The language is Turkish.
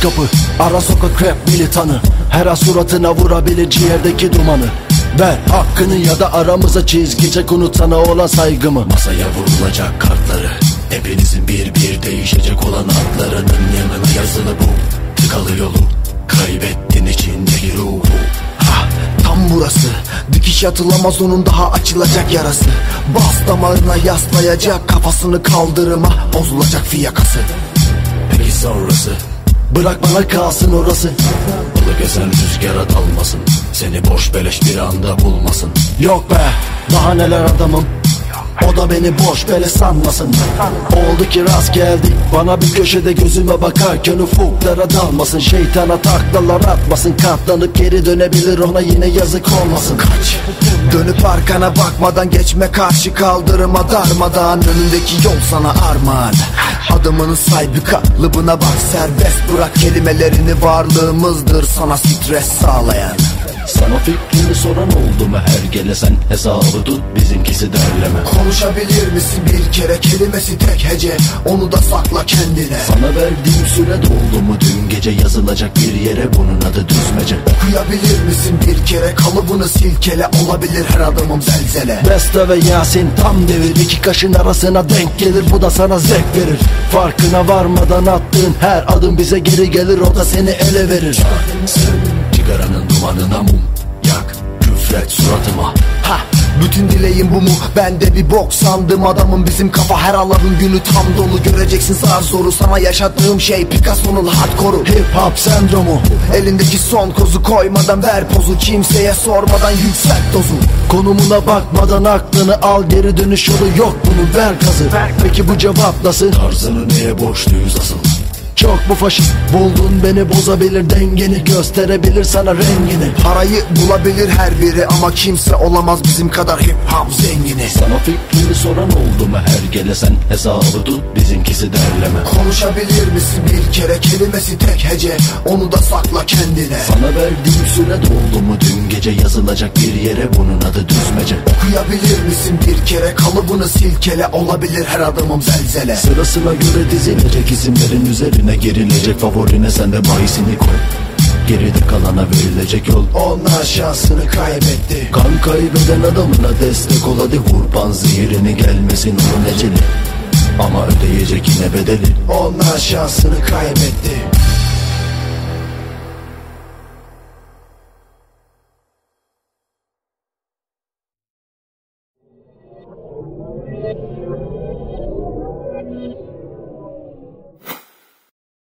kapı Ara sokak rap militanı. Her an suratına vurabilir ciğerdeki dumanı. Ver hakkını ya da aramıza çizgi çek unut sana olan saygımı. Masaya vurulacak kartları Hepinizin bir bir değişecek olan adlarının yanına yazılı bu. Tıkalı yolu Kaybettin içindeki ruhu. Ha, tam burası. Dikiş atılamaz onun daha açılacak yarası. Bas damarına yaslayacak Kafasını kaldırıma bozulacak fiyakası. Peki sonrası Bırak bana kalsın orası. Balık esen rüzgara dalmasın Seni boş beleş bir anda bulmasın. Yok be daha neler adamım. O da beni boş bele sanmasın. Oldu ki rast geldik. Bana bir köşede gözüme bakarken ufuklara dalmasın. Şeytana taklalar atmasın. Katlanıp geri dönebilir ona yine yazık olmasın. Kaç. Dönüp arkana bakmadan geçme karşı kaldırıma darmadan Önündeki yol sana armağan Adımını say bir kalıbına bak serbest bırak kelimelerini varlığımızdır sana stres sağlayan. Sana fikrini soran oldu mu? Her gele sen hesabı tut bizimkisi derleme Konuşabilir misin? Bir kere kelimesi tek hece. Onu da sakla kendine. Sana verdiğim süre doldu mu? Dün gece yazılacak bir yere bunun adı düzmece. Okuyabilir misin? Bir kere kalıbını silkele. Olabilir her adımım zelzele. Beste ve Yasin tam devir. İki kaşın arasına denk gelir. Bu da sana zevk verir. Farkına varmadan attığın her adım bize geri gelir. O da seni ele verir. Cigaranın dumanına mum küfret suratıma. Ha, bütün dileğim bu mu? Ben de bir bok sandım. Adamım bizim kafa her Allah'ın günü tam dolu. Göreceksin zar zoru. Sana yaşattığım şey Picasso'nun hardcore'u. Hip hop sendromu. Elindeki son kozu koymadan ver pozu. Kimseye sormadan yükselt dozu Konumuna bakmadan aklını al. Geri dönüş yolu yok bunun. Ver gazı. Peki bu cevap nasıl? Tarzını neye borçluyuz asıl Çok mu faşist buldun beni? Bozabilir dengeni. Gösterebilir sana rengini. Parayı bulabilir her biri ama kimse olamaz bizim kadar hip hop zengini. Sana fikrini soran oldu mu? Her gele sen hesabı tut bizimkisi derleme. Konuşabilir misin? Bir kere kelimesi tek hece. Onu da sakla kendine. Sana verdiğim süre doldu mu? Dün gece yazılacak bir yere bunun adı düzmece. Okuyabilir misin? Bir kere kalıbını silkele Olabilir her adımım zelzele. Sırasına göre dizilecek isimlerin üzerine girilecek favorine sen de bahisini koy. Geride kalana verilecek yol. Onlar şansını kaybetti. Kan kaybeden adamına destek ol. Hadi vur panzihirini gelmesin onun eceli Ama ödeyecek yine bedeli. Onlar şansını kaybetti